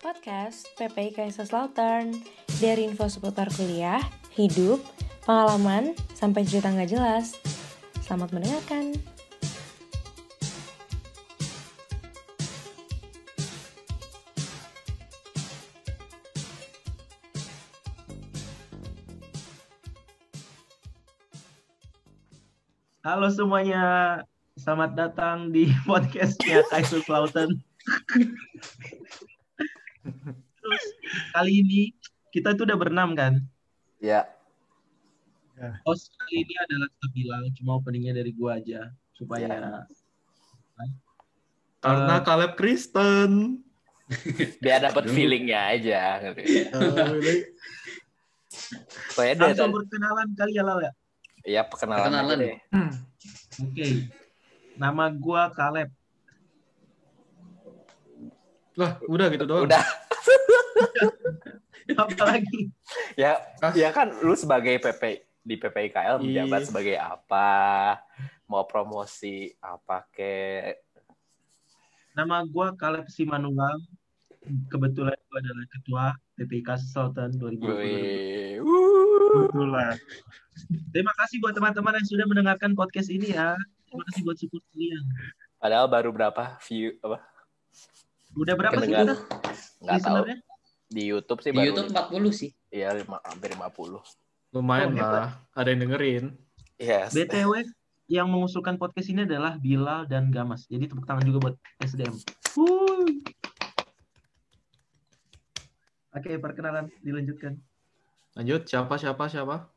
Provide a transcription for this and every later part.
Podcast PPI Kaiserslautern Dari info seputar kuliah, hidup, pengalaman, sampai cerita nggak jelas. Selamat mendengarkan. Halo semuanya, selamat datang di podcastnya Kaiserslautern. Kali ini kita itu udah berenam kan? Ya, Host kali ini adalah kita bilang cuma openingnya dari gua aja supaya Karena Eh, Caleb Kristen. biar dapat feelingnya aja. gitu. Pokoknya dia langsung perkenalan kali ya Lal ya. ya perkenalan, Perkenalan. deh. Oke, nama gua Caleb. Lah, udah gitu doang. Udah, Apa lagi? ya, Ah. ya kan lu sebagai PP di PPIKL menjabat Iya. sebagai apa? Mau promosi apa ke? Nama gua Caleb Simanunggal. Kebetulan gua adalah ketua PPI Kaiserslautern 2020. Wih, wuh. Kebetulan. Terima kasih buat teman-teman yang sudah mendengarkan podcast ini ya. Terima kasih buat support kalian. Padahal baru berapa view apa? Udah berapa sih kita? Nggak tahu. Di YouTube sih Di baru YouTube 40 sih. Iya, lima- hampir 50. Lumayan Oh, hebat. lah. Ada yang dengerin. Yes. BTW yang mengusulkan podcast ini adalah Bilal dan Gamas. Jadi tepuk tangan juga buat SDM. Oke, perkenalan dilanjutkan. Lanjut, siapa, siapa, siapa?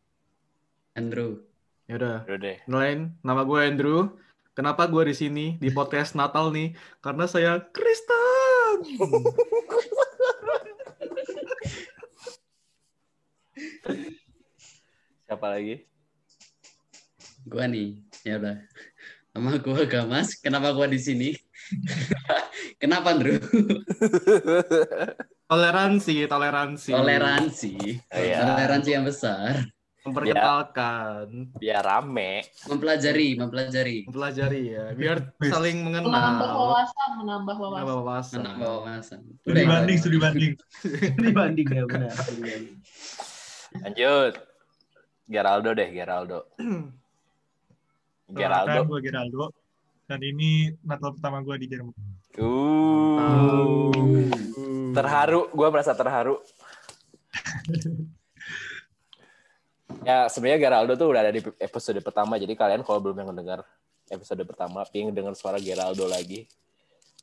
Andrew. Ya udah. Kenalin, nama gue Andrew. Kenapa gue di sini di podcast Natal nih? Karena saya Kristen. Siapa lagi? Gua nih. Ya udah. Nama gua Gamas. Kenapa gua di sini? Kenapa Andrew? Toleransi, toleransi. Toleransi. Iya. Toleransi yang besar. Memperkenalkan, Biar rame. Mempelajari, mempelajari. mempelajari ya, biar saling menambah mengenal. wawasan, menambah Menambah wawasan. wawasan. Menambah wawasan. Studi banding, studi banding. Dibanding ya benar. studi banding. Lanjut. Geraldo deh, Geraldo. Geraldo. Gue Geraldo. Dan ini Natal pertama gue di Jerman. Uh. Terharu, gue merasa terharu. ya sebenarnya Geraldo tuh udah ada di episode pertama, jadi kalian kalau belum yang mendengar episode pertama, ping dengar suara Geraldo lagi,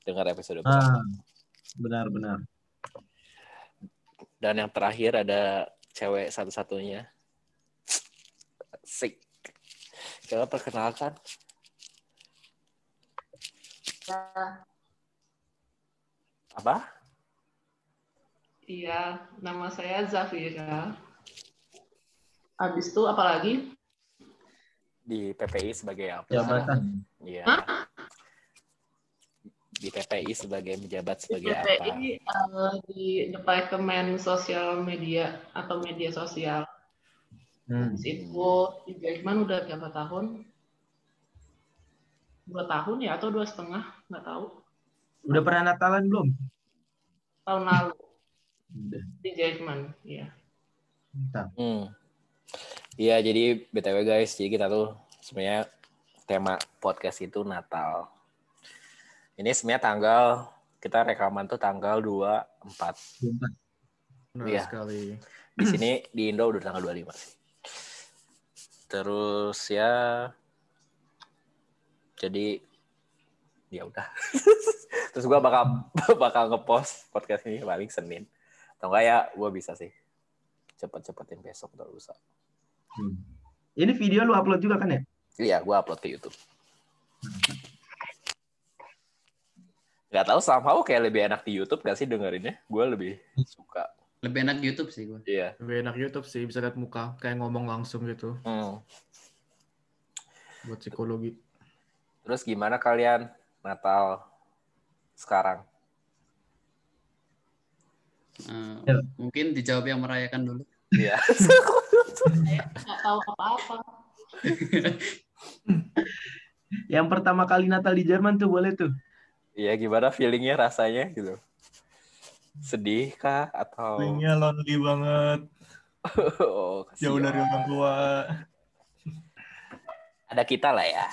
dengar episode pertama. Ah, benar-benar. Dan yang terakhir ada cewek satu-satunya, Sik. Coba perkenalkan. Apa? Iya, nama saya Zafira. Habis itu apa lagi? Di PPI sebagai apa? Jabatan. Iya. Hah? Di PPI sebagai menjabat Di sebagai apa? PPI eh, di Departemen Sosial Media atau Media Sosial. Hmm. Habis itu di Jerman udah berapa tahun? Dua tahun ya atau dua setengah? Nggak tahu. Udah pernah Natalan belum? Tahun lalu Udah. iya. Mantap. Hmm. Iya, jadi BTW guys, jadi kita tuh sebenarnya tema podcast itu Natal. Ini sebenarnya tanggal kita rekaman tuh tanggal 24. Benar Iya. sekali. Di sini di Indo udah tanggal 25 sih. Terus ya jadi ya udah. Terus gua bakal bakal ngepost podcast ini paling Senin. Atau enggak ya gua bisa sih. Cepet-cepetin besok atau lusa. Hmm. Ini video lu upload juga kan ya? Iya, gue upload ke YouTube. Gak tahu somehow kayak lebih enak di YouTube gak sih dengerinnya? Gue lebih suka. Lebih enak YouTube sih gua. Iya. Lebih enak YouTube sih, bisa lihat muka, kayak ngomong langsung gitu, Hmm. buat psikologi. Terus gimana kalian Natal sekarang? Eh, Ya. mungkin dijawab yang merayakan dulu. Iya. Nggak tahu apa-apa. Yang pertama kali Natal di Jerman tuh boleh tuh. Iya, gimana feelingnya rasanya gitu? Sedih kah atau Linknya lonely banget. oh, Jauh dari orang tua. Ada kita lah ya.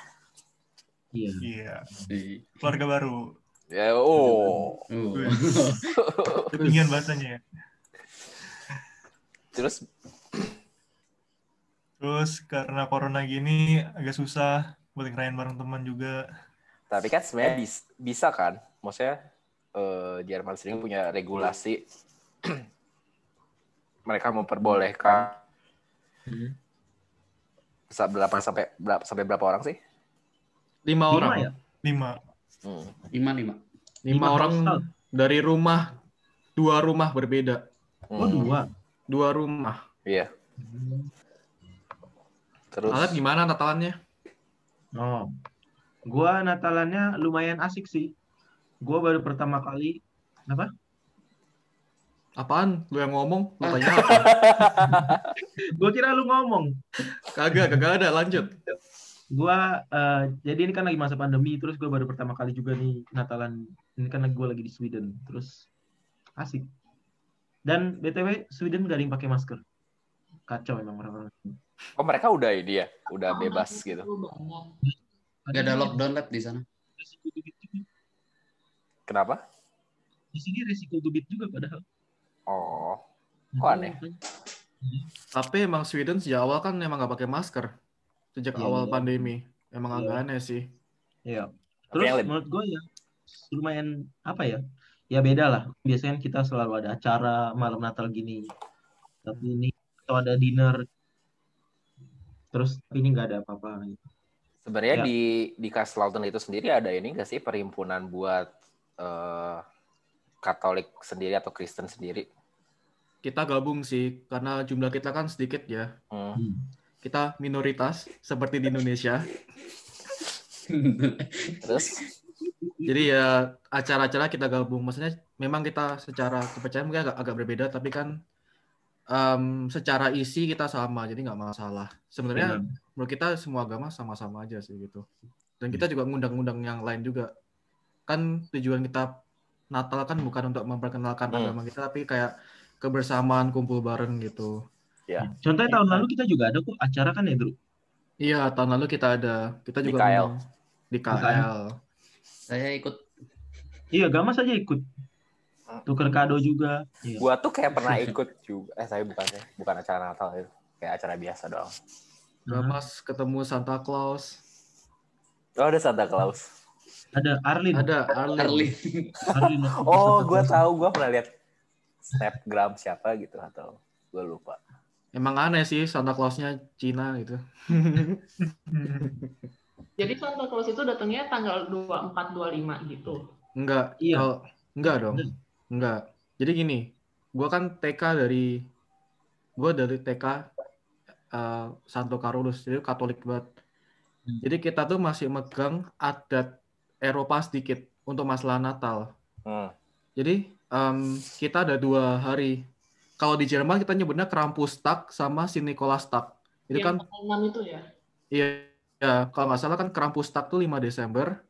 Iya. Iya. Ih. Keluarga baru. Ya, oh. Uh. Ketinggian bahasanya ya. Terus Terus karena corona gini agak susah buat ngerayain bareng teman juga. tapi kan sebenarnya bis- bisa kan? Maksudnya eh, Jerman sendiri punya regulasi mereka memperbolehkan Hmm. Berapa sampai berapa sampai berapa orang sih? Lima Lima orang. ya? Lima. Hmm. Lima lima. Lima orang household. dari rumah. Dua rumah berbeda. Oh Hmm. dua. Dua rumah. Iya. Terus Alat gimana Natalannya? Oh. Gua Natalannya lumayan asik sih. Gua baru pertama kali apa? Apaan? Lu yang ngomong? Lu tanya apa? Gua kira lu ngomong. Kagak, kagak ada. Lanjut. Gua eh, jadi ini kan lagi masa pandemi terus gua baru pertama kali juga nih Natalan. Ini kan gua lagi di Sweden. Terus asik. Dan BTW Sweden gak ada yang pakai masker. Kacau emang orang-orang. oh mereka udah ini ya, udah bebas gitu. Gak ada lockdown lab di sana. Kenapa? Di sini resiko dubit juga padahal. Oh, Kok aneh? Tapi emang Sweden sejak awal kan emang nggak pakai masker. Sejak Iya, awal pandemi. Emang Iya. agak aneh sih. Iya. Tapi Terus yang lebih- menurut gue ya lumayan apa ya? Ya beda lah. Biasanya kan kita selalu ada acara malam Natal gini. Tapi ini atau ada dinner. Terus tapi ini nggak ada apa-apa. gitu. Sebenarnya Ya. di di Kaiserslautern itu sendiri ada ini nggak sih perhimpunan buat eh, Katolik sendiri atau Kristen sendiri? Kita gabung sih, karena jumlah kita kan sedikit ya. Hmm. Kita minoritas, seperti di Indonesia. Terus Jadi ya acara-acara kita gabung. Maksudnya memang kita secara kepercayaan mungkin agak, agak berbeda, tapi kan em, secara isi kita sama, jadi nggak masalah. Sebenarnya Benar. menurut kita semua agama sama-sama aja sih gitu. Dan kita juga ngundang-undang yang lain juga. Kan tujuan kita Natal kan bukan untuk memperkenalkan Hmm. agama kita, tapi kayak kebersamaan kumpul bareng gitu. Contohnya tahun lalu kita juga ada kok acara kan ya, Bro? Iya, tahun lalu kita ada, kita Di juga KL. ngundang- di KL. Saya ikut Iya, Gamas aja ikut. Tuker kado juga. Iya. gua tuh kayak pernah ikut juga. Eh saya bukan ya, bukan acara Natal itu, kayak acara biasa doang. Gamas ketemu Santa Claus. Oh ada Santa Claus. Ada Arlin. Ada Arlin. Arlin. Arlin. Oh gua tahu, gua pernah lihat snapgram siapa gitu atau gua lupa. Emang aneh sih Santa Clausnya Cina gitu. Jadi Santa Claus itu datangnya tanggal 24 25 gitu. Enggak, Iya. kalau enggak dong. Enggak. Jadi gini, gua kan TK dari gua dari TK eh, Santo Carolus, jadi Katolik banget. Hmm. Jadi kita tuh masih megang adat Eropa sedikit untuk masalah Natal. Hmm. Jadi em, kita ada dua hari. Kalau di Jerman kita nyebutnya Krampustag sama Sinikolastak. Itu kan Yang tanggal 6 itu ya. Iya, ya, kalau nggak salah kan Krampustag tuh 5 Desember,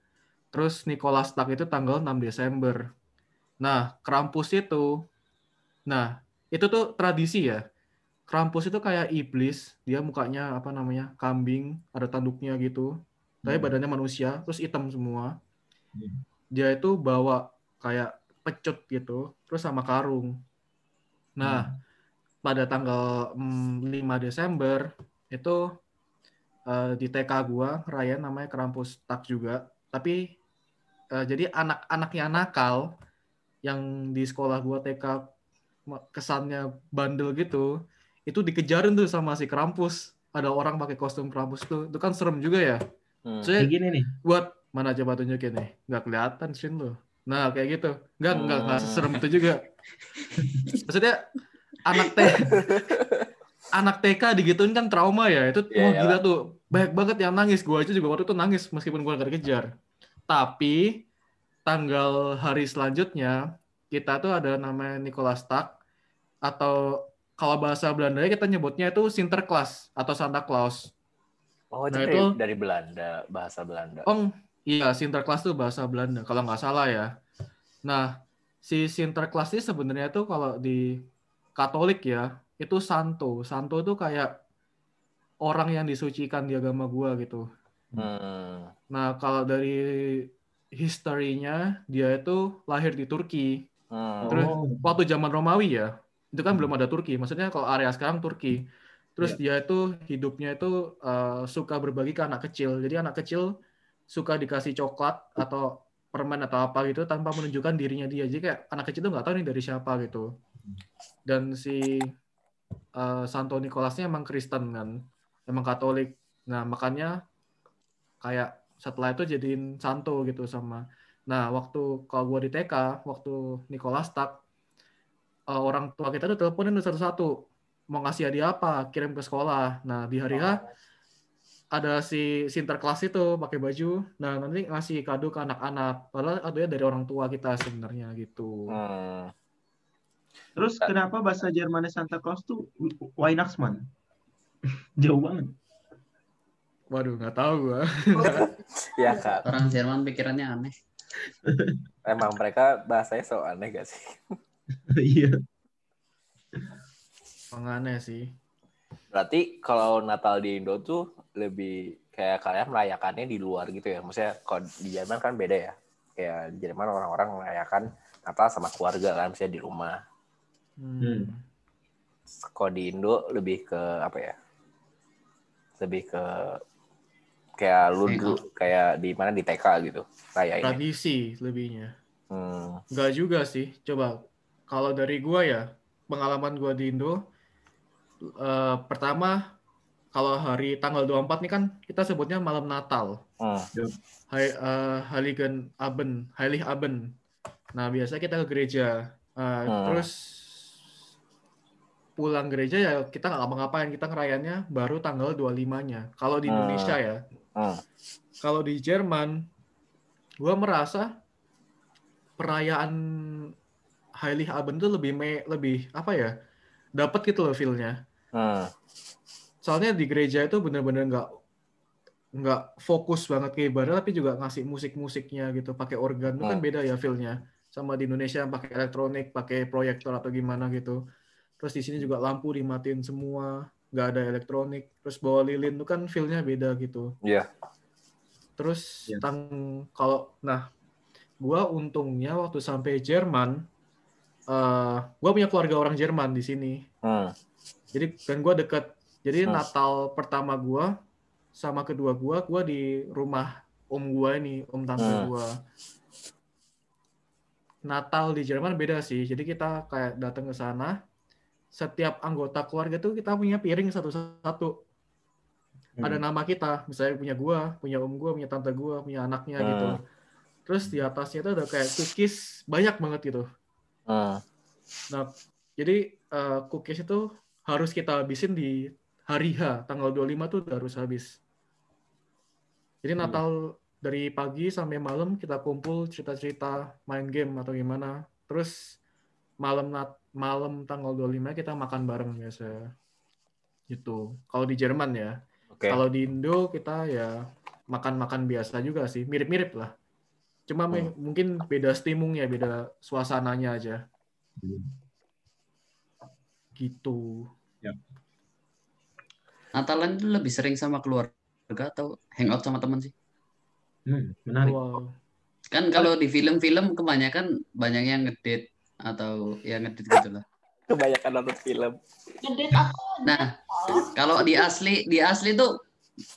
terus Nikolastag itu tanggal 6 Desember. Nah, Krampus itu, nah, itu tuh tradisi ya. Krampus itu kayak iblis, dia mukanya apa namanya, kambing, ada tanduknya gitu, tapi Hmm. badannya manusia, terus hitam semua. Hmm. Dia itu bawa kayak pecut gitu, terus sama karung. Nah, pada tanggal mm, 5 Desember itu eh, di TK gua Ryan namanya Krampus Tak juga. Tapi eh, jadi anak-anak yang nakal yang di sekolah gua TK kesannya bandel gitu, itu dikejarin tuh sama si Krampus. Ada orang pakai kostum Krampus tuh. Itu kan serem juga ya. Hmm. Saya Kayak gini nih. buat mana coba tunjukin nih nggak kelihatan screen lo nah kayak gitu nggak nggak nggak Hmm. serem itu juga maksudnya anak T anak TK digituin kan trauma ya itu Iya, wah iyalah. gila tuh banyak banget yang nangis gua aja juga waktu itu nangis meskipun gua nggak dikejar tapi tanggal hari selanjutnya kita tuh ada namanya Nikolastag atau kalau bahasa Belanda kita nyebutnya itu Sinterklaas atau Santa Claus Oh itu, Nah, dari, itu- dari Belanda, bahasa Belanda. Oh, iya, Sinterklaas tuh bahasa Belanda, kalau nggak salah ya. Nah, si Sinterklas ini sebenarnya tuh kalau di Katolik ya itu santo. Santo tuh kayak orang yang disucikan di agama gua gitu. Hmm. Nah kalau dari historinya dia itu lahir di Turki. Hmm. Terus Oh. waktu zaman Romawi ya, itu kan belum ada Turki. Maksudnya kalau area sekarang Turki. Terus dia itu hidupnya itu eh, suka berbagi ke anak kecil. Jadi anak kecil suka dikasih coklat atau permen atau apa gitu tanpa menunjukkan dirinya dia. Jadi kayak anak kecil itu nggak tahu nih dari siapa gitu. Dan si eh, Santo Nikolasnya emang Kristen kan, emang Katolik. Nah makanya kayak setelah itu jadiin Santo gitu sama. Nah waktu kalau gua di TK, waktu Nikolas tak eh, orang tua kita tuh teleponin satu-satu mau ngasih hadiah apa, kirim ke sekolah. Nah di hari H ada si Sinterklas itu pakai baju. Nah nanti ngasih kado ke anak-anak. Padahal adonya dari orang tua kita sebenarnya gitu. Hmm. Terus kenapa bahasa Jermannya Santa Claus tuh Weihnachtsmann? Jauh banget. Waduh nggak tahu gua. Ya kak, Orang Jerman pikirannya aneh. emang mereka bahasanya so aneh gak sih? Iya. Emang aneh sih. Berarti kalau Natal di Indo tuh lebih kayak kalian merayakannya di luar gitu ya? Maksudnya kalau di Jerman kan beda ya. Kayak di Jerman orang-orang merayakan Natal sama keluarga kan, misalnya di rumah. Hmm. Kalau di Indo lebih ke apa ya? Lebih ke kayak lu dulu kayak di mana di TK gitu rayainnya. Tradisi lebihnya. Hmm. Enggak juga sih. Coba kalau dari gua ya, pengalaman gua di Indo eh, pertama kalau hari tanggal 24 nih kan kita sebutnya malam Natal. Hmm. Hai eh, Heiligen Abend, Heilig Abend. Nah, biasa kita ke gereja. Eh, Hmm. Terus pulang gereja ya kita nggak ngapa-ngapain, kita ngerayainnya baru tanggal 25-nya. Kalau di Hmm. Indonesia ya. Hmm. Kalau di Jerman, gua merasa perayaan Heilig Abend itu lebih me, lebih apa ya? Dapat gitu loh feel-nya. Hmm. Soalnya di gereja itu bener-bener nggak nggak fokus banget ke ibadah tapi juga ngasih musik-musiknya gitu pakai organ itu kan Hmm. beda ya feel-nya sama di Indonesia yang pakai elektronik pakai proyektor atau gimana gitu terus di sini juga lampu dimatiin semua nggak ada elektronik terus bawa lilin itu kan feel-nya beda gitu Iya. terus Iya. tang kalau nah gua untungnya waktu sampai Jerman eh gua punya keluarga orang Jerman di sini Hmm. jadi dan gua deket jadi Hmm. Natal pertama gua sama kedua gua gua di rumah om gua ini om tante Hmm. gua Natal di Jerman beda sih jadi kita kayak datang ke sana setiap anggota keluarga tuh kita punya piring satu-satu Hmm. ada nama kita misalnya punya gua punya om gua punya tante gua punya anaknya Hmm. gitu terus di atasnya itu ada kayak cookies banyak banget gitu Hmm. Nah, jadi eh, cookies itu harus kita habisin di hari H, tanggal 25 tuh udah harus habis. Jadi Hmm. Natal dari pagi sampai malam kita kumpul cerita-cerita, main game atau gimana. Terus malam nat malam tanggal 25 kita makan bareng biasa. Gitu. Kalau di Jerman ya. Oke. Kalau di Indo kita ya makan-makan biasa juga sih, mirip-mirip lah. Cuma me- mungkin beda stimungnya, beda suasananya aja. Gitu. Natalan itu lebih sering sama keluarga atau hangout sama teman sih? Hmm, menarik. Wow. Kan kalau di film-film kebanyakan banyak yang ngedate atau yang ngedate gitu lah. Kebanyakan nonton film. Apa? Nah, kalau di asli di asli tuh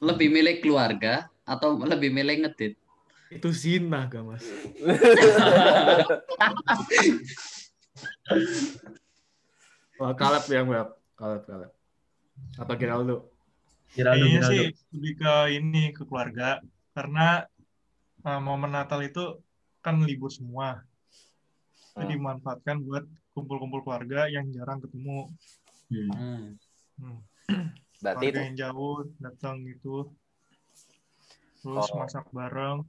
lebih milih keluarga atau lebih milih ngedate? Itu zina gak mas? Wah, kalap yang web. Kalap, kalap. Apa kira lu? Giraldo, Kayaknya sih lebih ke ini ke keluarga karena uh, momen Natal itu kan libur semua. Jadi Hmm. dimanfaatkan buat kumpul-kumpul keluarga yang jarang ketemu. Hmm. Hmm. Berarti itu Keluarga yang jauh datang gitu. Terus Oh. masak bareng.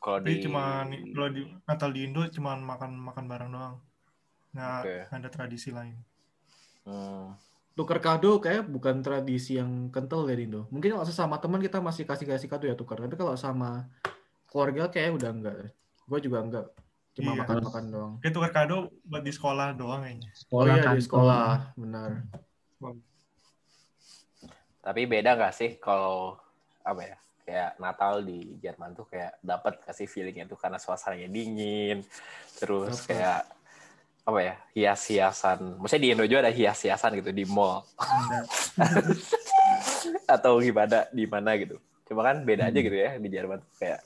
Kalau di cuma kalau di Natal di Indo cuma makan makan bareng doang. Nggak nggak ada tradisi lain. Hmm. Tukar kado kayak bukan tradisi yang kental ya di Indo. Mungkin kalau sesama teman kita masih kasih-kasih kado ya tukar. Tapi kalau sama keluarga kayak udah enggak. Gue juga enggak. Cuma Iya. makan-makan doang. Kayak tukar kado buat di sekolah doang kayaknya. Oh Sekolah iya kantor. di sekolah, benar. Tapi beda nggak sih kalau apa ya? Kayak Natal di Jerman tuh kayak dapat kasih feelingnya tuh karena suasananya dingin, terus Dapet. kayak apa ya hias-hiasan. Maksudnya di Indo juga ada hias-hiasan gitu di mall atau gimana di mana gitu. Cuma kan beda aja gitu ya di Jerman tuh kayak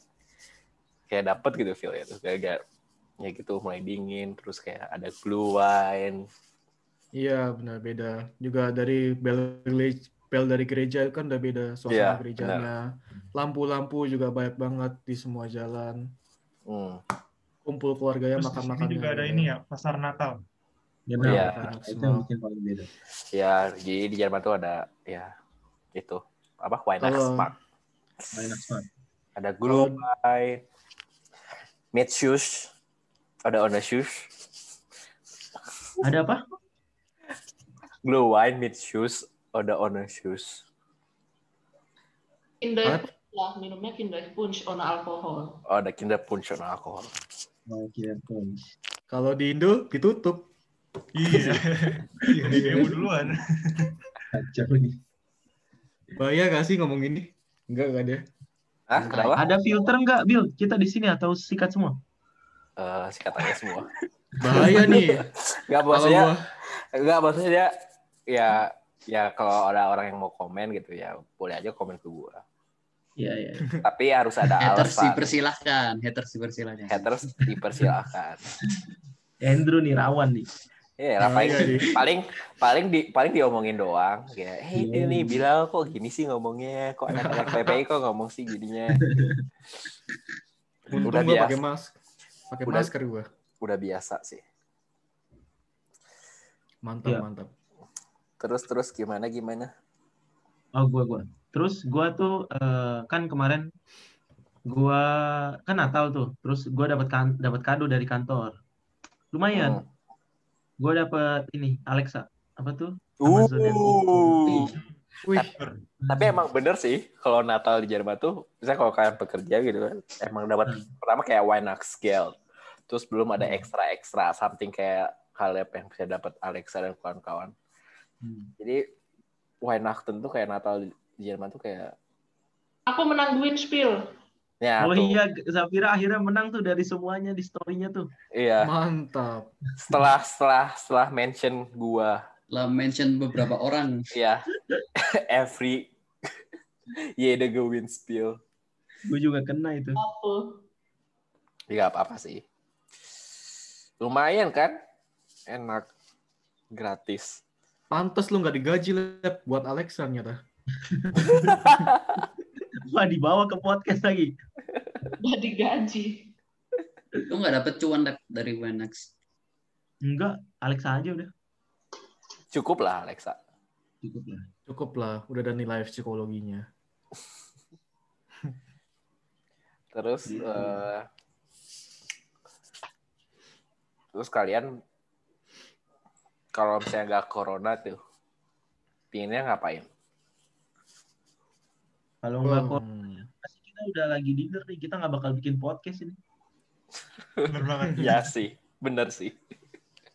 kayak dapet gitu feelnya tuh kayak kayak ya gitu mulai dingin terus kayak ada blue wine Iya benar beda. Juga dari bel gereja, bel dari gereja kan udah beda suasana Iya, gerejanya. Lampu-lampu juga banyak banget di semua jalan. hmm. Kumpul keluarganya makan-makan. juga ada ini ya, pasar Natal. Benar. Iya. Itu yang bikin paling beda. ya jadi di Jerman tuh ada ya itu apa Weihnachtsmarkt banget. ada Glühwein Mietshus ada Onashus Ada apa? Glühwein Mietshus ada Onashus Kinder lah minumnya Kinder Punch on alkohol. oh ada Kinderpunsch dan alkohol Mau kira punch. Kalau di Indo ditutup. Iya. Iya, demo duluan. Kacau nih. Bahaya gak sih ngomong gini? Enggak, enggak ada. ah kenapa Ada filter nggak, Bill? Kita di sini atau sikat semua? Eh singkatannya semua Bahaya nih. nggak Kalau maksudnya gua nggak maksudnya ya ya kalau ada orang yang mau komen gitu ya boleh aja komen ke gua Iya, iya. tapi harus ada Haters alasan dipersilahkan, haters dipersilahkan. haters dipersilakan Andrew nih rawan nih. Iya, lah, paling Iya, iya. paling paling di paling diomongin doang. Kayak, hey Iya. ini Bilal kok gini sih ngomongnya, kok anak-anak PPI kok ngomong sih jadinya. untung Udah biasa. pakai mask. Pakai Udah- masker gua. Udah biasa sih. Mantap, Iya. mantap. Terus terus gimana gimana? Oh, gua gua. Terus gua tuh eh, kan kemarin gua kan Natal tuh. Terus gua dapat kan dapat kado dari kantor. Lumayan. Hmm. Gua dapat ini Alexa. Apa tuh? Amazon Uh. Wih, Tapi emang bener sih kalau Natal di Jerman tuh, misalnya kalau kalian bekerja gitu kan, emang dapat Hmm. pertama kayak Weihnachtsgeld. Terus belum ada ekstra-ekstra something kayak Caleb yang bisa dapat Alexa dan kawan-kawan. Hmm. Jadi Weihnachten tuh kayak Natal di Jerman tuh kayak Aku menang Gwinspiel. ya Oh tuh. iya, Zafira akhirnya menang tuh dari semuanya di story-nya tuh. Iya. mantap. Setelah setelah setelah mention gua Lah mention beberapa orang. ya every jede Gewinnspiel. Gue juga kena itu. Apa? Ya apa-apa sih. Lumayan kan? Enak. Gratis. Pantes lu nggak digaji lep buat Alexa ternyata. Wah, dibawa ke podcast lagi. Udah digaji. Lu nggak dapet cuan dari Wenex. Enggak, Alexa aja udah. Cukup lah Alexa. Cukup lah. Cukup lah, udah ada nilai psikologinya. Terus eh, terus kalian kalau misalnya nggak corona tuh pinginnya ngapain? Kalau nggak kok, Hmm. pasti kita udah lagi dinner nih. Kita nggak bakal bikin podcast ini. Bener banget. ya sih, bener sih.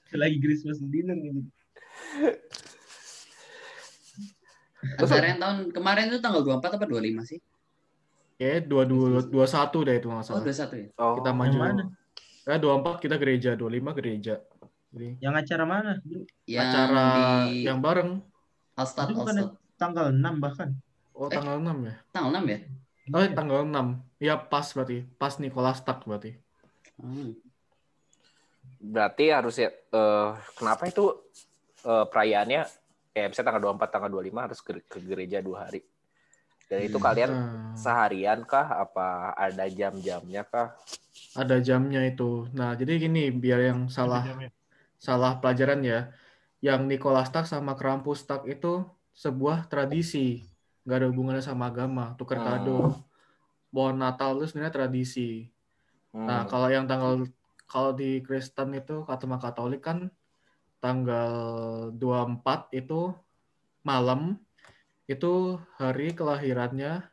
Lagi Christmas dinner gitu. Kemarin tahun kemarin itu tanggal 24 apa 25 sih? Kayak dua dua dua satu deh itu nggak Oh, salah. 21 ya. Oh, Kita Yang maju. mana? Ya dua empat kita gereja, dua lima gereja. Jadi Yang acara mana? Yang acara di yang bareng. Bukan Alstad. Tanggal 6 bahkan. Oh Eh. tanggal 6 ya? Tanggal 6 ya? Oh tanggal 6. Ya pas berarti. Pas Nicholas Tak berarti. Hmm. berarti harus ya eh, kenapa itu eh, perayaannya kayak misalnya tanggal 24 tanggal 25 harus ke, ke gereja dua hari. Dan itu Hmm. kalian seharian kah apa ada jam-jamnya kah? ada jamnya itu. Nah, jadi gini biar yang salah Jamnya. Salah pelajaran ya. Yang Nicholas Tak sama Krampus Tak itu sebuah tradisi. Nggak ada hubungannya sama agama. Tukar Hmm. kado. Pohon Natal itu sebenarnya tradisi. Hmm. Nah, kalau yang tanggal kalau di Kristen itu kata Katolik kan tanggal 24 itu malam itu hari kelahirannya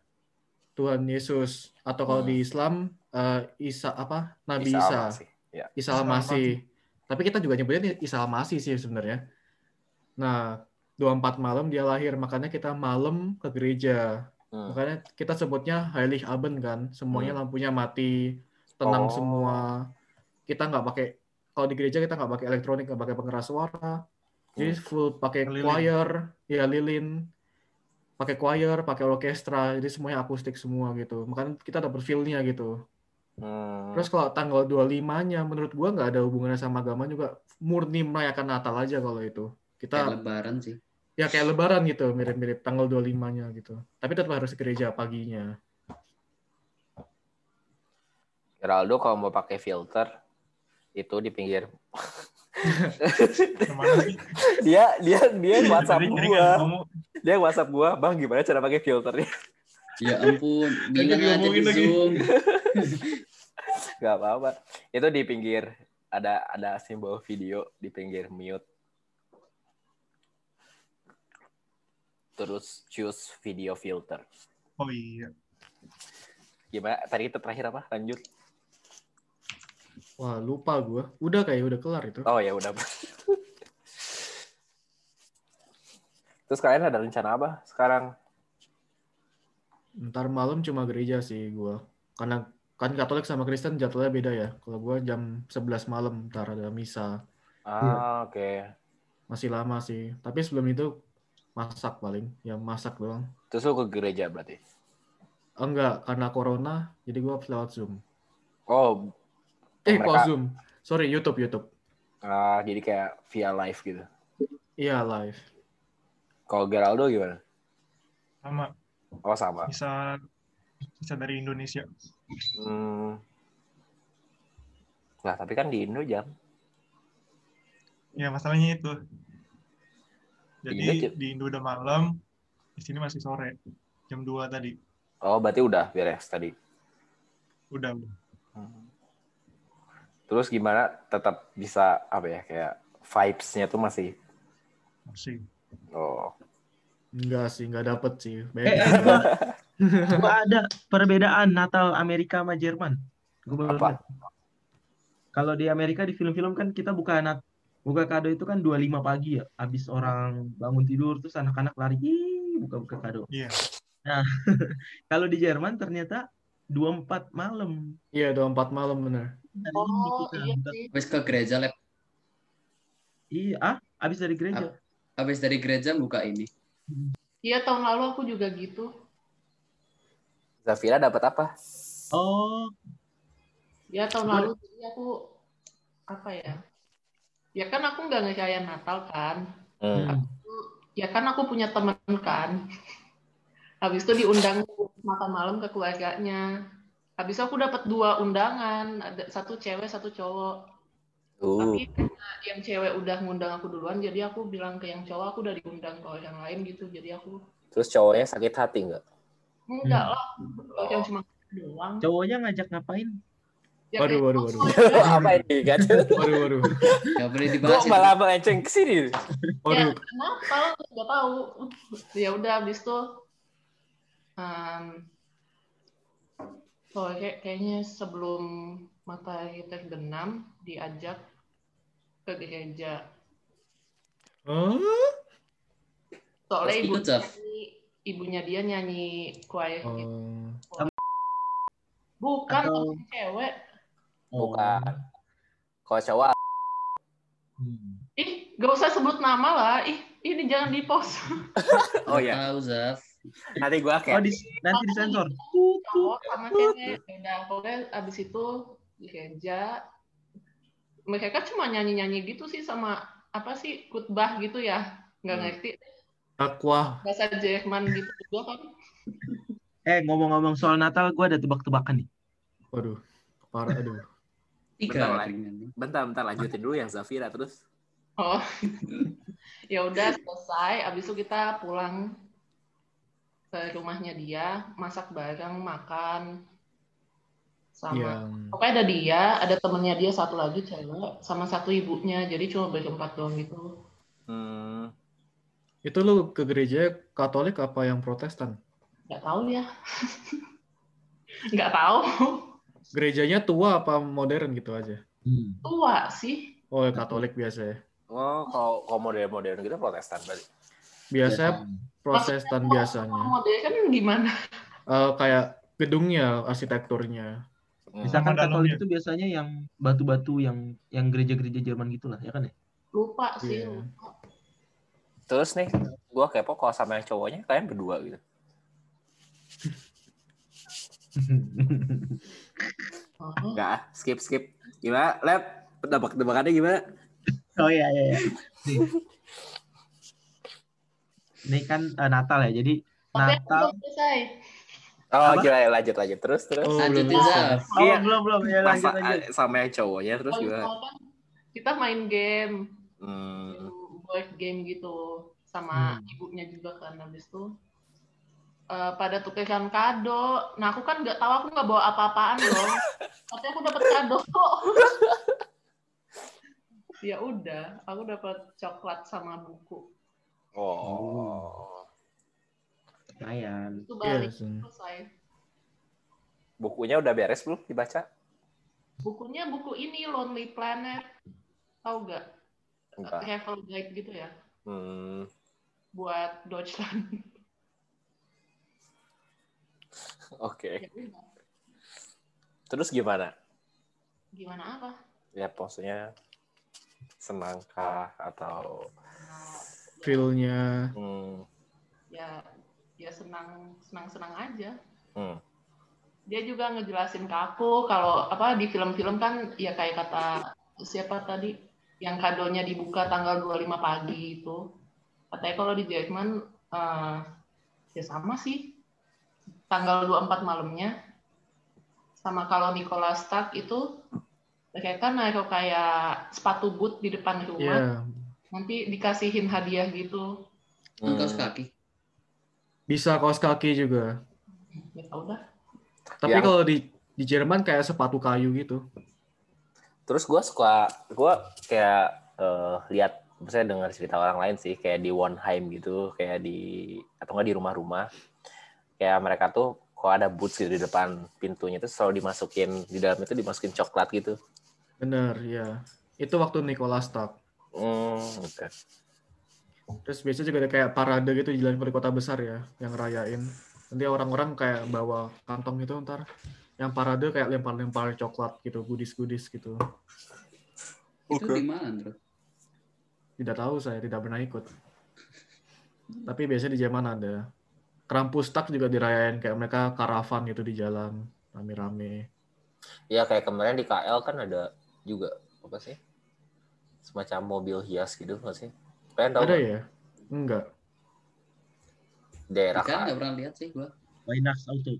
Tuhan Yesus atau kalau Hmm. di Islam eh, Isa apa Nabi Isa. apa sih? Ya. Islamasi. Tapi kita juga nyebutnya Islamasi sih sebenarnya. Nah, 24 malam dia lahir, makanya kita malam ke gereja. Hmm. Makanya kita sebutnya Heilig Abend kan, semuanya Hmm. lampunya mati, tenang Oh. semua. Kita nggak pakai kalau di gereja kita nggak pakai elektronik, nggak pakai pengeras suara. Jadi Hmm. full pakai Lilin. choir, ya lilin, pakai choir, pakai orkestra, jadi semuanya akustik semua gitu. Makanya kita dapet feel-nya gitu. Hmm. Terus kalau tanggal 25-nya menurut gua nggak ada hubungannya sama agama juga, murni merayakan Natal aja kalau itu. Kayak Kita lebaran sih. ya kayak lebaran gitu, mirip-mirip tanggal 25-nya gitu. Tapi tetap harus ke gereja paginya. Geraldo kalau mau pakai filter itu di pinggir dia dia dia WhatsApp gua dia WhatsApp gua bang gimana cara pakai filternya Ya ampun, bilang Lagi aja di lagi. Zoom. nggak apa-apa itu di pinggir ada ada simbol video di pinggir mute terus choose video filter Oh iya. gimana tadi itu terakhir apa lanjut Wah, lupa gua. Udah kayak udah kelar itu. oh ya udah terus kalian ada rencana apa sekarang Ntar malam cuma gereja sih gua. Karena kan Katolik sama Kristen jadwalnya beda ya. Kalau gua jam 11 malam ntar ada misa. ah oke Masih lama sih. Tapi sebelum itu masak paling. Ya masak doang. terus lu ke gereja berarti Enggak, karena corona jadi gua lewat Zoom. oh Eh, Mereka- kok Zoom? Sorry, YouTube, YouTube. ah, jadi kayak via live gitu Iya, live. kalau Geraldo gimana Sama. oh sama Bisa bisa dari Indonesia. Hmm. Nah, tapi kan di Indo jam. Ya masalahnya itu. Jadi Indo jam- di Indo udah malam, di sini masih sore. Jam 2 tadi. Oh, berarti udah beres tadi. Udah, udah. Terus gimana tetap bisa apa ya kayak vibes-nya tuh masih Masih. oh. Enggak sih, enggak dapet sih. Eh, Beda. Gua, ada perbedaan Natal Amerika sama Jerman. Gua baru Apa? Kalau di Amerika di film-film kan kita buka nat buka kado itu kan 25 pagi ya. Habis orang bangun tidur terus anak-anak lari "Ih, buka-buka kado. Iya. Nah, kalau di Jerman ternyata 24 malam. Iya, 24 malam ini Oh, iya. Habis ke gereja, Lab. Iya, ah, habis dari gereja. Habis dari gereja buka ini. Iya, tahun lalu aku juga gitu. Zafira dapat apa? Oh, Ya, tahun lalu jadi aku apa ya? Ya kan aku nggak ngerayain Natal kan. Hmm. Ya kan aku punya temen kan. Habis itu diundang makan malam ke keluarganya. Habis itu aku dapat dua undangan, ada satu cewek, satu cowok. Uh, Tapi yang cewek udah ngundang aku duluan, jadi aku bilang ke yang cowok aku udah diundang ke orang lain gitu. Jadi aku terus cowoknya sakit hati nggak? Enggak lah, kalau yang cuma doang. cowoknya ngajak ngapain? Ya, Waduh, kayak, waduh, "Oh, waduh. apa ini kan? Waduh, waduh. Gak boleh Kok dibahas itu. malah melenceng ke sini? Ya, Waduh. kenapa? Gak tahu. Ya udah habis itu um, sore kayaknya sebelum matahari terbenam diajak ke gereja. Oh, Soalnya ibu ikut? Ibunya dia nyanyi choir oh. gitu. Bukan Atau- cewek. Bukan. Kalau cowok Hmm. Ih, gak usah sebut nama lah. Ih, ini jangan di post. Oh ya, Tahu, Zaf. nanti gua Oh, kayak di, nanti disensor. cowok sama cewek udah pokoknya abis itu di gereja mereka cuma nyanyi-nyanyi gitu sih sama apa sih khutbah gitu ya nggak Hmm. ngerti Aqua. bahasa Jerman gitu juga kan Eh, ngomong-ngomong soal Natal, gue ada tebak-tebakan nih. Waduh. Parah, aduh. Tiga Bentar, ringan. bentar bentar lanjutin dulu yang Zafira terus. oh ya udah selesai abis itu kita pulang ke rumahnya dia masak bareng makan sama Yang pokoknya ada dia ada temennya dia satu lagi cewek sama satu ibunya jadi cuma berempat doang gitu Hmm. Itu lu ke gereja Katolik apa yang Protestan? nggak tahu ya nggak tahu Gerejanya tua apa modern gitu aja? Hmm. tua sih. Oh, Katolik biasa ya. Oh, kalau kalau modern-modern gitu Protestan berarti. Biasanya Protestan biasanya. Modelnya kan gimana? Eh, kayak gedungnya, arsitekturnya. Hmm. Misalkan Sama Katolik dalamnya. itu biasanya yang batu-batu yang yang gereja-gereja Jerman gitulah, ya kan ya? Lupa sih. Iya. lupa. Terus nih, gua kepo kalau sama yang cowoknya kalian berdua gitu. Oh. Enggak, ah, skip skip. Gimana? Lab, tebak-tebakannya gimana? oh iya iya. iya. Nih. Ini kan eh, Natal ya, jadi Tapi aku Natal. Oh, gila ya lanjut lanjut terus terus. Oh, Lanjut. Oh Iya. belum belum ya Masa lanjut lanjut. ah, sama yang cowoknya terus gimana? misalkan kita main game, Hmm. Board game gitu, sama Hmm. ibunya juga kan habis itu. eh, pada tukeran kado. Nah aku kan nggak tahu aku nggak bawa apa-apaan dong. Tapi aku dapat kado kok. ya udah, aku dapat coklat sama buku. Oh. Lumayan. Itu balik sih. selesai. Bukunya udah beres belum dibaca? Bukunya buku ini Lonely Planet. Tahu nggak? Enggak. Travel guide gitu ya. Hmm. Buat Deutschland. Oke. Ya udah. Terus gimana? Gimana apa? Ya maksudnya senangkah atau Nah, Feel-nya. hmm, ya ya senang senang senang aja hmm. dia juga ngejelasin ke aku kalau apa di film-film kan ya kayak kata siapa tadi yang kadonya dibuka tanggal 25 pagi itu katanya kalau di Jerman eh, ya sama sih tanggal 24 malamnya sama kalau Nicolas Stark itu kayak kan naruh kayak sepatu boot di depan Iya. rumah nanti dikasihin hadiah gitu Hmm. Kaos kaki. Bisa kaos kaki juga. ya udah Tapi Yang- kalau di di Jerman kayak sepatu kayu gitu. Terus gue suka, gue kayak eh, lihat, misalnya dengar cerita orang lain sih, kayak di Wonheim gitu, kayak di atau enggak di rumah-rumah, kayak mereka tuh kalau ada boots gitu di depan pintunya itu selalu dimasukin di dalam itu dimasukin coklat gitu. Bener, ya. Itu waktu Nicolas Stark. Hmm, oke. Terus biasanya juga ada kayak parade gitu di jalan kota besar ya, yang rayain. Nanti orang-orang kayak bawa kantong gitu ntar. Yang parade kayak lempar-lempar coklat gitu, goodies-goodies gitu. Itu di mana? Tidak tahu saya, tidak pernah ikut. Tapi biasanya di Jerman ada. Krampustag juga dirayain kayak mereka karavan gitu di jalan, rame-rame. Ya kayak kemarin di KL kan ada juga apa sih? Semacam mobil hias gitu nggak sih? Kalian tahu Ada nggak? ya? Enggak. daerah Kan nggak pernah lihat sih gua. Winax Auto.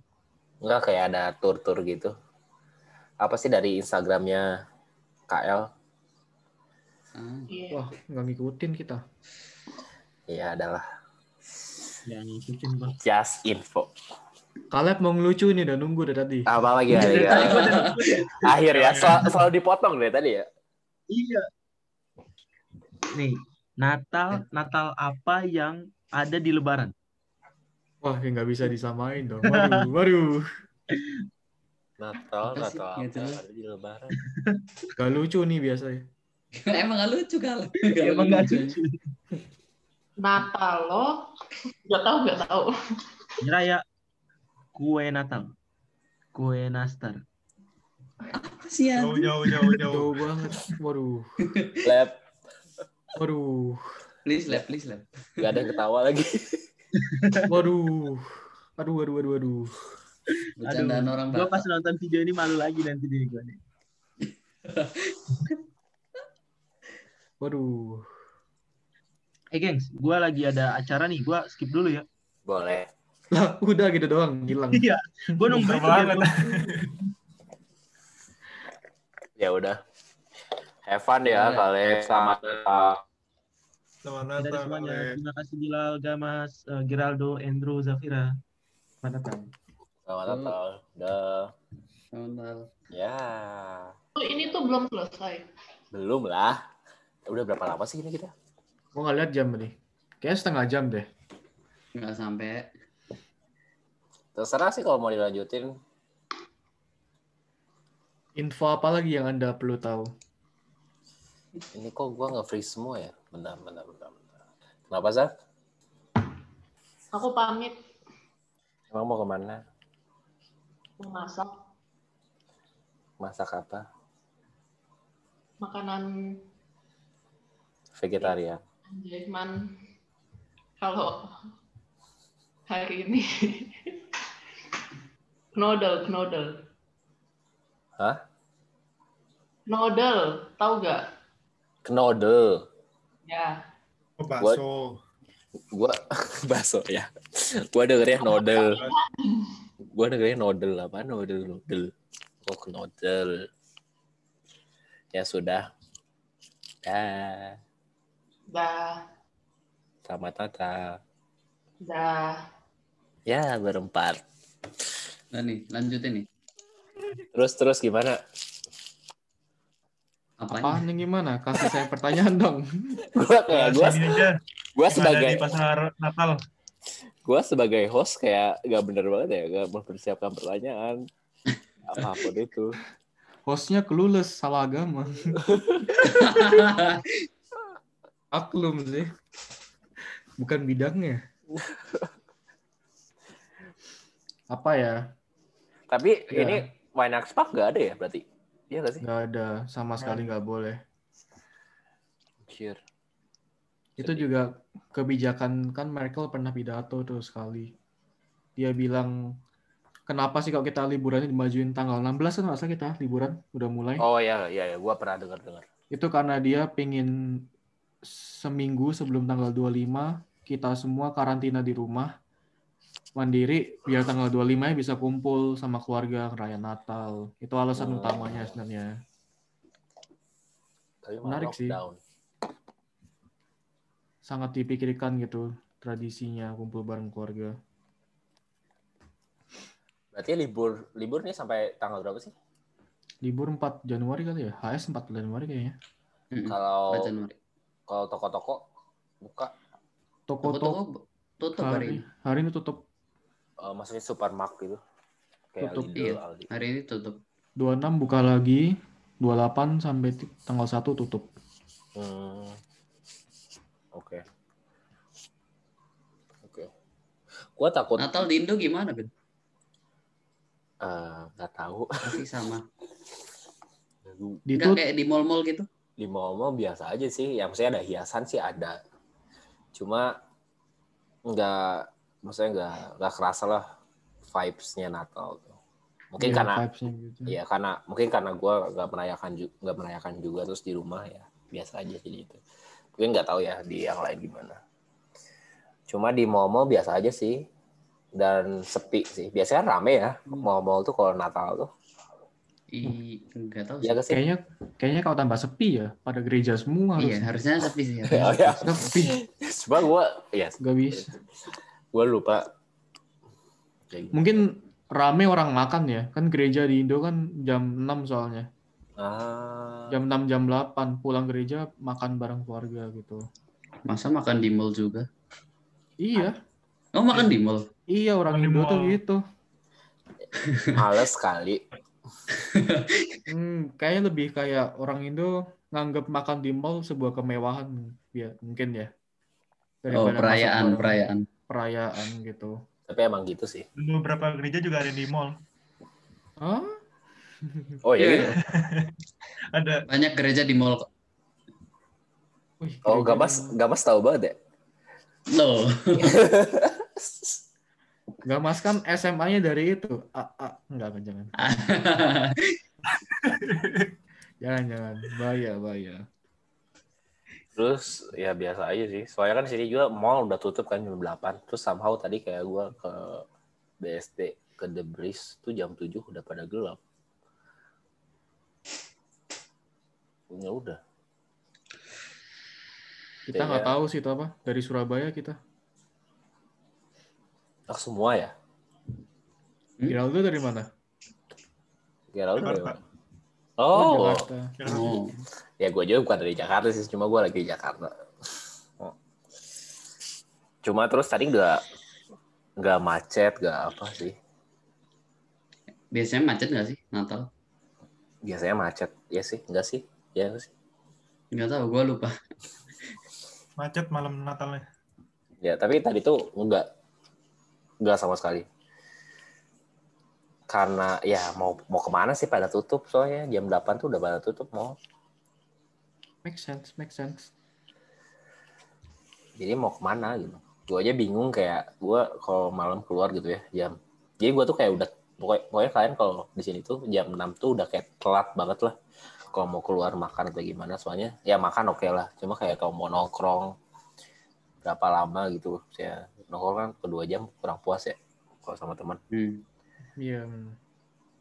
Enggak kayak ada tur-tur gitu. Apa sih dari Instagramnya KL? Ah, iya Wah, nggak ngikutin kita. Ya adalah Yang ngikutin bang. just info. Kaleb mau ngelucu nih, udah nunggu dari tadi. Apa lagi ya? Akhir ya, sel- selalu dipotong deh tadi ya. Iya. Nih, Natal, Natal apa yang ada di Lebaran? Wah, ya nggak bisa disamain dong. Waduh, waduh. Natal, Apa sih? Natal apa ada di Lebaran? Gak lucu nih biasanya. Emang gak lucu kali. Emang nggak lucu. Natal loh nggak tahu nggak tahu Ini Raya kue Natal, kue nastar. Kasihan. Jauh, jauh, jauh, jauh. Jauh banget. Waduh. Lab, Waduh. Please lab, please lab. gak ada yang ketawa lagi. Waduh. Aduh, aduh, aduh, aduh. Bercandaan orang Gue pas nonton video ini malu lagi nanti diri gue nih. Waduh. Eh gengs, gue lagi ada acara nih, gue skip dulu ya. Boleh. Lah, udah gitu doang, hilang. Iya, gue nungguin Ya udah. Have fun ya Boleh. kalian selamat. Selamat Natal, semuanya. Terima kasih Bilal, Gamas, eh, Geraldo, Andrew, Zafira. Selamat datang. Selamat Natal. Dah. Natal. Ya. Oh, ini tuh belum selesai Belum lah. Udah berapa lama sih ini kita? Gue nggak lihat jam nih. Kayaknya setengah jam deh. Nggak sampai. Terserah sih kalau mau dilanjutin. Info apa lagi yang Anda perlu tahu? Ini kok gua nge-freeze semua ya? Bentar, bentar, bentar. bentar. Kenapa, Zak? Aku pamit Emang mau ke mana? mau masak Masak apa? makanan Vegetarian. Jerman. Kalau hari ini knodel, knodel, Hah? knodel, tahu gak? Knodel. Ya, Oh, bakso. Gua bakso ya. Gua dengernya nodel. Gua dengernya nodel apa? Nodel, nodel. Oh, knodel. Ya sudah. Dah. dah, Selamat Natal. dah. Ya, berempat. Nah nih, lanjutin nih. Terus terus gimana? Apanya? Apaan yang gimana? Kasih saya pertanyaan dong. Gua kayak gua sebagai di pasar Natal. gua sebagai host kayak gak bener banget ya, gak mempersiapkan pertanyaan. Apa pun itu. Hostnya clueless, salah agama. Aklum sih. Bukan bidangnya. Apa ya? Tapi Ya. ini Wine Expo gak ada ya berarti? Iya gak sih? Nggak ada, sama sekali nggak boleh. Cheer. Itu juga kebijakan kan Merkel pernah pidato tuh sekali. Dia bilang kenapa sih kalau kita liburannya dimajuin tanggal 16 kan masa kita liburan udah mulai. Oh ya, ya, ya. Gua pernah dengar dengar. Itu karena dia pengen seminggu sebelum tanggal 25 kita semua karantina di rumah mandiri biar tanggal 25 -nya bisa kumpul sama keluarga raya Natal. Itu alasan Hmm. utamanya sebenarnya. Tapi Menarik sih. lockdown. Sangat dipikirkan gitu tradisinya kumpul bareng keluarga. Berarti libur libur nih sampai tanggal berapa sih? Libur 4 Januari kali ya? HS 4 Januari kayaknya. Kalau kalau toko-toko buka, Toko-toko Toko-toko tutup hari hari, ini. hari ini tutup. Eh, maksudnya supermarket gitu. Kayak Tutup. Lidl, Iya. Aldi. Hari ini tutup. 26 buka lagi, 28 sampai tanggal 1 tutup. Hmm. Oke. Oke. Gua takut Natal di Indo gimana, Ben? eh, nggak tahu. Masih sama. Di Enggak tut- kayak di mall-mall gitu. Di mall-mall biasa aja sih. Yang maksudnya ada hiasan sih ada. Cuma nggak maksudnya nggak nggak kerasa lah vibes-nya Natal tuh. Mungkin iya, karena vibes-nya gitu. ya karena mungkin karena gue nggak merayakan juga nggak merayakan juga terus di rumah ya biasa aja jadi itu mungkin nggak tahu ya di yang lain gimana cuma di mall-mall biasa aja sih dan sepi sih biasanya rame ya mall-mall tuh kalau Natal tuh I, enggak tahu sih. ya gak sih Kayaknya kayaknya kalau tambah sepi ya, pada gereja semua Iya, harusnya. harusnya sepi sih. oh ya Sepi, coba gue ya gak bisa. Gue lupa Kayak gitu. Mungkin rame orang makan ya. Kan gereja di Indo kan jam 6 soalnya. ah Jam 6, jam 8 pulang gereja makan bareng keluarga gitu. Masa makan di mall juga? Iya, Oh, makan di mall. iya orang Indo tuh gitu. males sekali Hmm, kayaknya lebih kayak orang Indo nganggap makan di mall sebuah kemewahan ya mungkin ya. Oh, Daripada perayaan, masak bareng. perayaan. Perayaan gitu. tapi emang gitu sih beberapa gereja juga ada di mall. Hah? oh iya Iya. gitu? Ada. Banyak gereja di mall kok. Wih, oh gamas gamas tahu banget ya Loh. Gamas kan SMA-nya dari itu. A, a, enggak, jangan. Jangan, jangan. Bahaya, bahaya. Terus ya biasa aja sih. Soalnya kan sini juga mall udah tutup kan jam 8. Terus somehow tadi kayak gua ke BSD ke The Breeze tuh jam 7 udah pada gelap. Ya udah. Kita nggak tahu sih itu apa. Dari Surabaya kita. Ah, semua ya. Hmm? Geraldo dari mana? Lu dari mana? Oh, Jakarta. Oh. ya gue juga bukan dari Jakarta sih, cuma gue lagi di Jakarta. Oh. Cuma terus tadi nggak nggak macet, nggak apa sih. Biasanya macet nggak sih Natal? biasanya macet. Ya sih, enggak sih? Ya sih. Nggak tahu, gue lupa. Macet malam Natalnya. Ya, tapi tadi tuh enggak enggak sama sekali. Karena ya mau mau ke mana sih pada tutup soalnya jam 8 tuh udah pada tutup mau. Make sense, make sense. Jadi mau ke mana gitu. Gue aja bingung kayak gue kalau malam keluar gitu ya jam. Jadi gue tuh kayak udah pokoknya, pokoknya kalian kalau di sini tuh jam 6 tuh udah kayak telat banget lah. Kalau mau keluar makan atau gimana soalnya ya makan oke lah. Cuma kayak kalau mau nongkrong berapa lama gitu saya nongkrong kan kedua jam kurang puas ya kalau sama teman. Hmm. Iya.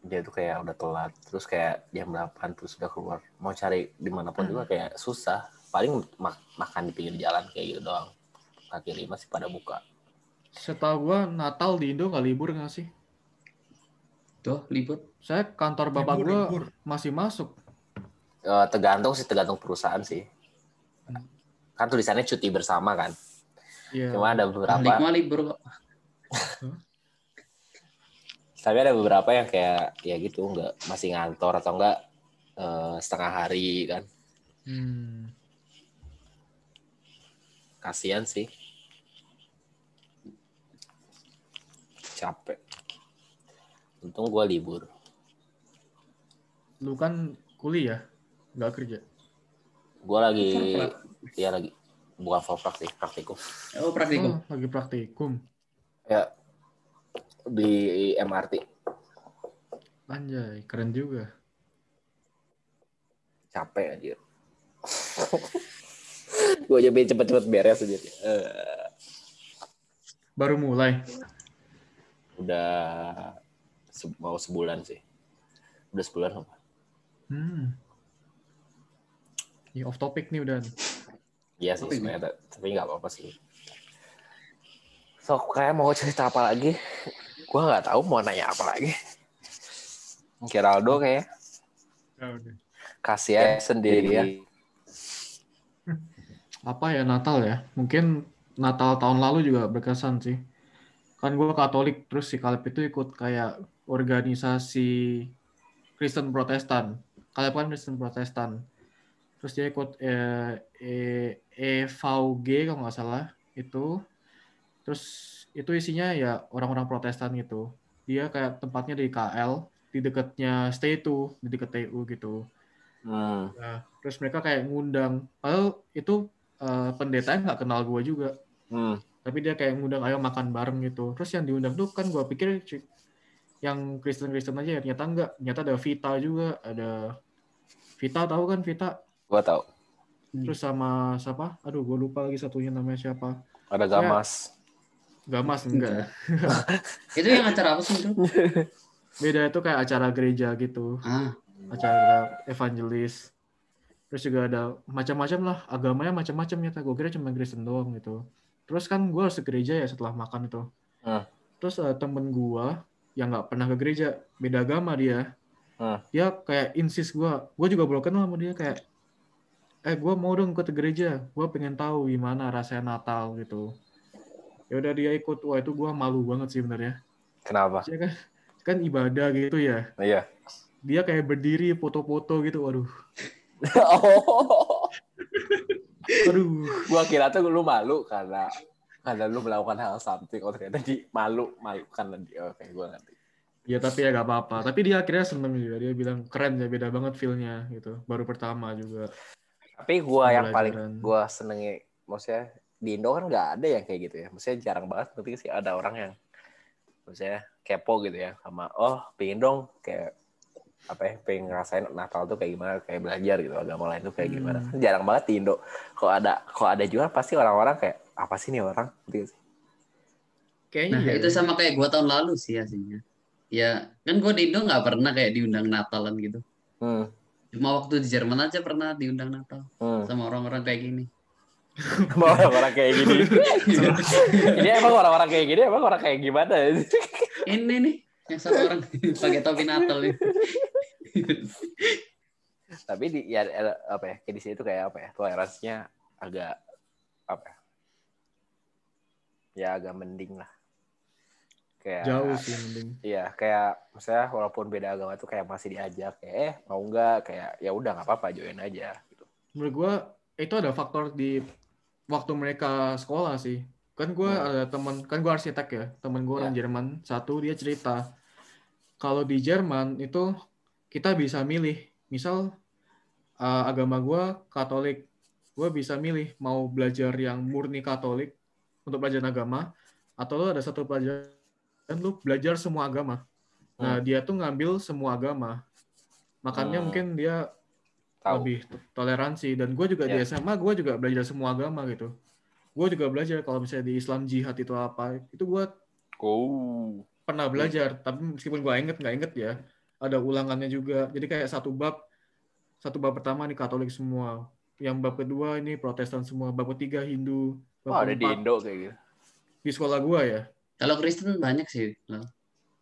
dia tuh kayak udah telat terus kayak jam 8 terus udah keluar mau cari di mana pun juga kayak susah paling mak- makan di pinggir jalan kayak gitu doang kaki lima sih pada buka Setahu gua Natal di Indo nggak libur nggak sih? Tuh, libur. Saya kantor bapak Libur, gua libur. masih masuk. Eh, tergantung sih tergantung perusahaan sih kan tulisannya cuti bersama kan Iya. cuma ada beberapa Ligma libur kok. Tapi ada beberapa yang kayak ya gitu nggak masih ngantor atau enggak eh, setengah hari kan Hmm. kasihan sih capek untung gua libur Lu kan kuliah, nggak kerja. Gue lagi, ya lagi, bukan forprak sih, praktikum. Oh, praktikum. Oh, lagi praktikum. Ya, di MRT. Anjay, keren juga. Capek anjir. gue aja pengen cepet-cepet beres aja. Eh, Baru mulai. udah se- mau sebulan sih. Udah sebulan apa? Hmm. Ini off topic nih udah. Iya sih Tapi- sebenarnya, tapi nggak apa-apa sih. So, kayak mau cerita apa lagi? Gue nggak tahu mau nanya apa lagi. Geraldo kayak Ya udah. kasihan sendiri ya. Apa ya Natal ya? Mungkin Natal tahun lalu juga berkesan sih. Kan gue Katolik, terus si Kaleb itu ikut kayak organisasi Kristen Protestan. Kaleb kan Kristen Protestan. Terus dia ikut eh, eh, EVG kalau nggak salah itu. Terus itu isinya ya orang-orang Protestan gitu. Dia kayak tempatnya di KL, di dekatnya Stay itu, di dekat TU gitu. Hmm. Nah, terus mereka kayak ngundang. Padahal itu eh, pendetanya nggak kenal gue juga. Hmm. Tapi dia kayak ngundang ayo makan bareng gitu. Terus yang diundang tuh kan gue pikir yang Kristen-Kristen aja ya. Ternyata enggak. Ternyata ada Vita juga. Ada Vita tahu kan Vita? Gue tau. Terus sama siapa? Aduh gue lupa lagi satunya namanya siapa. Ada gamas. Gamas enggak. Itu yang acara apa sih itu? Beda itu kayak acara gereja gitu. Ah, Acara evangelis. Terus juga ada macam-macam lah. Agamanya macam-macam ya. Gue kira cuma Kristen doang gitu. Terus kan gue harus ke gereja ya setelah makan itu. Hmm. Terus eh, temen gue yang nggak pernah ke gereja, beda agama dia. Hmm. Dia kayak insist gue. Gue juga belum kenal sama dia kayak, eh gue mau dong ikut ke gereja. Gue pengen tahu gimana rasanya Natal gitu. Ya udah dia ikut. Wah itu gue malu banget sih sebenarnya. Kenapa? Dia kan kan ibadah gitu ya. Iya. Dia kayak berdiri foto-foto gitu. Waduh. oh, Aduh. gua kira tuh lu malu karena karena lu melakukan hal something. Oh ternyata di malu malu karena di oke gua ngerti. Ya tapi ya gak apa-apa. Tapi dia akhirnya seneng juga. Dia bilang keren ya beda banget feel-nya gitu. Baru pertama juga. Tapi gua yang paling gua senengi maksudnya di Indo kan nggak ada yang kayak gitu ya. Maksudnya jarang banget tapi sih ada orang yang maksudnya kepo gitu ya sama oh pengen dong kayak apa ya pengen ngerasain Natal tuh kayak gimana kayak belajar gitu agama lain tuh kayak gimana Hmm. kan jarang banget di Indo kalau ada kalau ada juga pasti orang-orang kayak apa sih nih orang gitu sih Kayaknya nah iya. itu sama kayak gua tahun lalu sih aslinya. Ya, kan gua di Indo nggak pernah kayak diundang Natalan gitu. hmm. Cuma waktu di Jerman aja pernah diundang Natal Hmm. sama orang-orang kayak gini. Emang orang-orang kayak gini ini emang orang-orang kayak gini emang orang kayak gimana Ini nih yang satu orang pakai topi Natal nih. tapi di ya eh, apa ya kayak di sini tuh kayak apa ya toleransinya agak apa ya ya agak mending lah kayak Jauh sih mending. Iya, kayak misalnya walaupun beda agama tuh kayak masih diajak kayak eh mau nggak kayak ya udah nggak apa-apa join aja gitu. Menurut gua itu ada faktor di waktu mereka sekolah sih. Kan gua Hmm. ada teman, kan gua arsitek ya. Temen gua orang Ya. Jerman, satu dia cerita kalau di Jerman itu kita bisa milih. Misal uh, agama gua Katolik, gua bisa milih mau belajar yang murni Katolik untuk pelajaran agama atau lo ada satu pelajaran lu belajar semua agama. Nah, dia tuh ngambil semua agama. Makanya Hmm. mungkin dia Tahu. lebih to- toleransi dan gue juga di Ya. SMA gue juga belajar semua agama gitu gue juga belajar kalau misalnya di Islam jihad itu apa itu gue Oh. pernah belajar tapi meskipun gue inget nggak inget ya ada ulangannya juga jadi kayak satu bab satu bab pertama nih Katolik semua yang bab kedua ini Protestan semua bab ketiga Hindu Oh, bab ada di Indo kayak gitu. di sekolah gue ya Kalau Kristen banyak sih.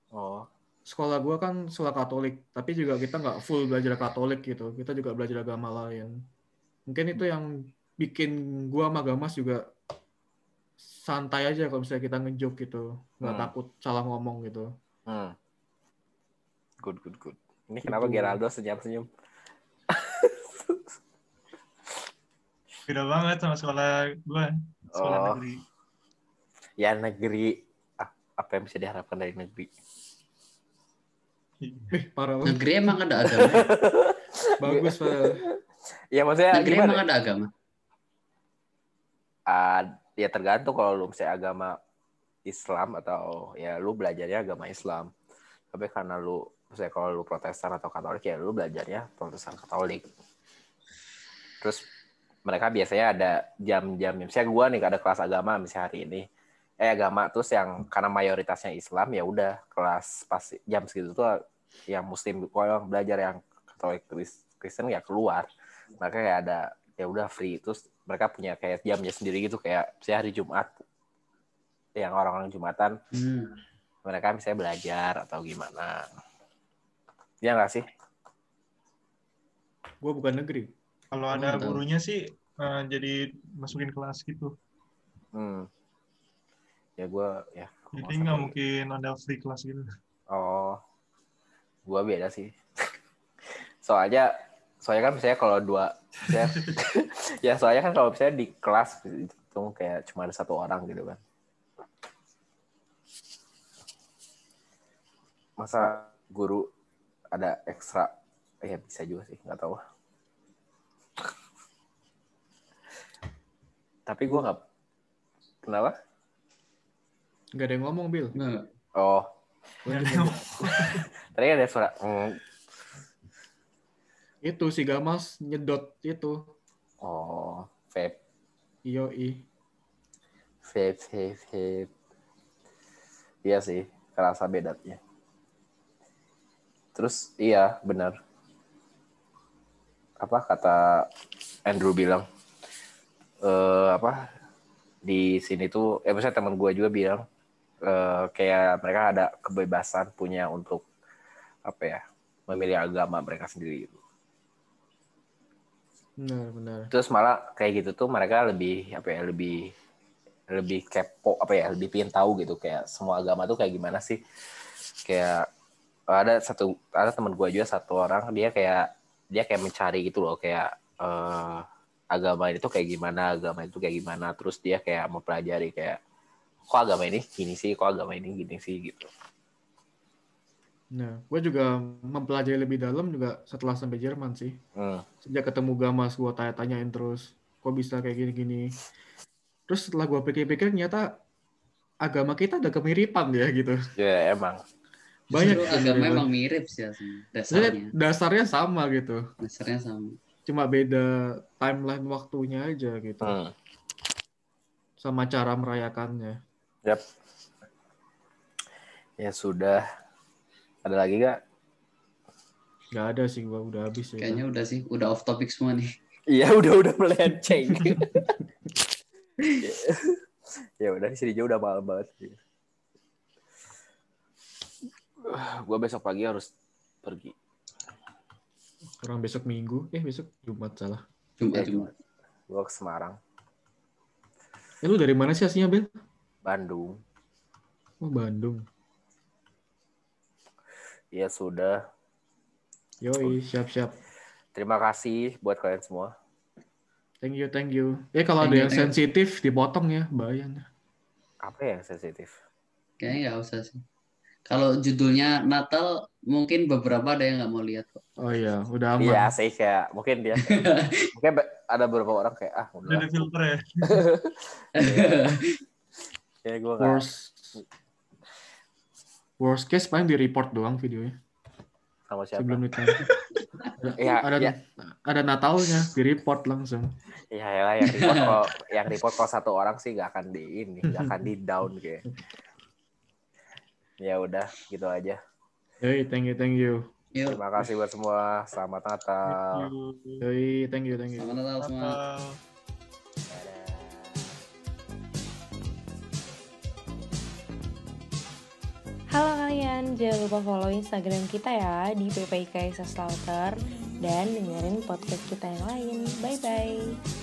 Oh. Sekolah gue kan sekolah Katolik tapi juga kita nggak full belajar Katolik gitu kita juga belajar agama lain mungkin itu yang bikin gue sama Gamas juga santai aja kalau misalnya kita ngejoke gitu nggak Hmm. takut salah ngomong gitu Hmm. Good, good, good. Ini kenapa Gitu. Geraldo senyum-senyum? Beda banget sama sekolah gue. Sekolah Oh. negeri. Ya negeri apa yang bisa diharapkan dari negeri? Eh parah banget Negeri emang ada agama. bagus Pak. Ya maksudnya Negeri gimana? emang ada agama. Ah, ya tergantung kalau lu misalnya agama Islam atau ya lu belajarnya agama Islam. Tapi karena lu misalnya kalau lu Protestan atau Katolik ya lu belajarnya Protestan Katolik. Terus mereka biasanya ada jam-jam misalnya gua nih ada kelas agama misalnya hari ini eh agama terus yang karena mayoritasnya Islam ya udah kelas pas jam segitu tuh yang muslim kalau yang belajar yang Katolik Kris- Kristen ya keluar mereka kayak ada ya udah free terus mereka punya kayak jamnya sendiri gitu kayak misalnya hari Jumat yang orang-orang Jumatan Hmm. mereka misalnya belajar atau gimana ya nggak sih gue bukan negeri Kalau Oh, ada gurunya sih eh, jadi masukin kelas gitu. hmm. ya gue ya Jadi nggak mungkin ada free kelas gitu. oh gue beda sih. Soalnya soalnya kan misalnya kalau dua misalnya, ya soalnya kan kalau misalnya di kelas itu kayak cuma ada satu orang gitu kan. Masa guru ada ekstra? Ya bisa juga sih nggak tahu. Tapi gue nggak kenapa? Nggak ada yang ngomong Bill Enggak. oh Tadi ada suara mm, itu si Gamas nyedot itu. Oh vape. Yoi. vape vape vape. Iya sih kerasa bedanya. Terus iya benar. Apa kata Andrew bilang eh apa di sini tuh eh misalnya teman gue juga bilang eh, kayak mereka ada kebebasan punya untuk apa ya memilih agama mereka sendiri. Gitu. benar benar. Terus malah kayak gitu tuh mereka lebih apa ya lebih lebih kepo apa ya lebih pengen tahu gitu kayak semua agama tuh kayak gimana sih. Kayak ada satu ada teman gue juga satu orang dia kayak dia kayak mencari gitu loh kayak eh, agama itu kayak gimana agama itu kayak gimana. Terus dia kayak mempelajari kayak kok agama ini gini sih kok agama ini gini sih gitu nah gue juga mempelajari lebih dalam juga setelah sampai Jerman sih hmm. sejak ketemu Gamas gue tanya-tanyain terus kok bisa kayak gini-gini terus setelah gue pikir-pikir ternyata agama kita ada kemiripan ya gitu ya emang banyak Justru yang agama mirip. emang mirip sih dasarnya. dasarnya sama gitu Dasarnya sama. cuma beda timeline waktunya aja gitu hmm. sama cara merayakannya Yap. ya sudah ada lagi gak nggak ada sih gua udah habis ya Kayaknya udah sih, udah off topic semua nih. Iya udah udah melenceng. ya udah di sini juga udah malam banget. Gue besok pagi harus pergi. orang besok minggu eh besok Jumat salah Jumat Eh, Jumat. Gue ke Semarang, eh lu dari mana sih aslinya Bel Bandung. oh Bandung Ya sudah. Yoi, siap-siap. Terima kasih buat kalian semua. Thank you, thank you. Eh kalau Thank ada you, yang you. sensitif dipotong ya, bahayanya. Apa yang sensitif? Kayaknya nggak usah sih. Kalau judulnya Natal, mungkin beberapa ada yang nggak mau lihat kok. Oh iya, udah aman. Iya sih kayak mungkin dia mungkin be- ada beberapa orang kayak ah Udah udah ada filter ya. ya gue nggak Worst worst case paling di report doang videonya sama siapa. sebelum ditaruh. Iya, ada iya. ada Natalnya di report langsung. Iya ya yang report kalau yang report kalau satu orang sih gak akan di ini, gak akan di down kayak. Ya udah gitu aja. Yoi, thank you, thank you. Terima kasih buat semua. Selamat Natal. Yoi, thank you, thank you. selamat Natal semua. Halo kalian, jangan lupa follow Instagram kita ya di PPIK Slaughter dan dengerin podcast kita yang lain. Bye bye.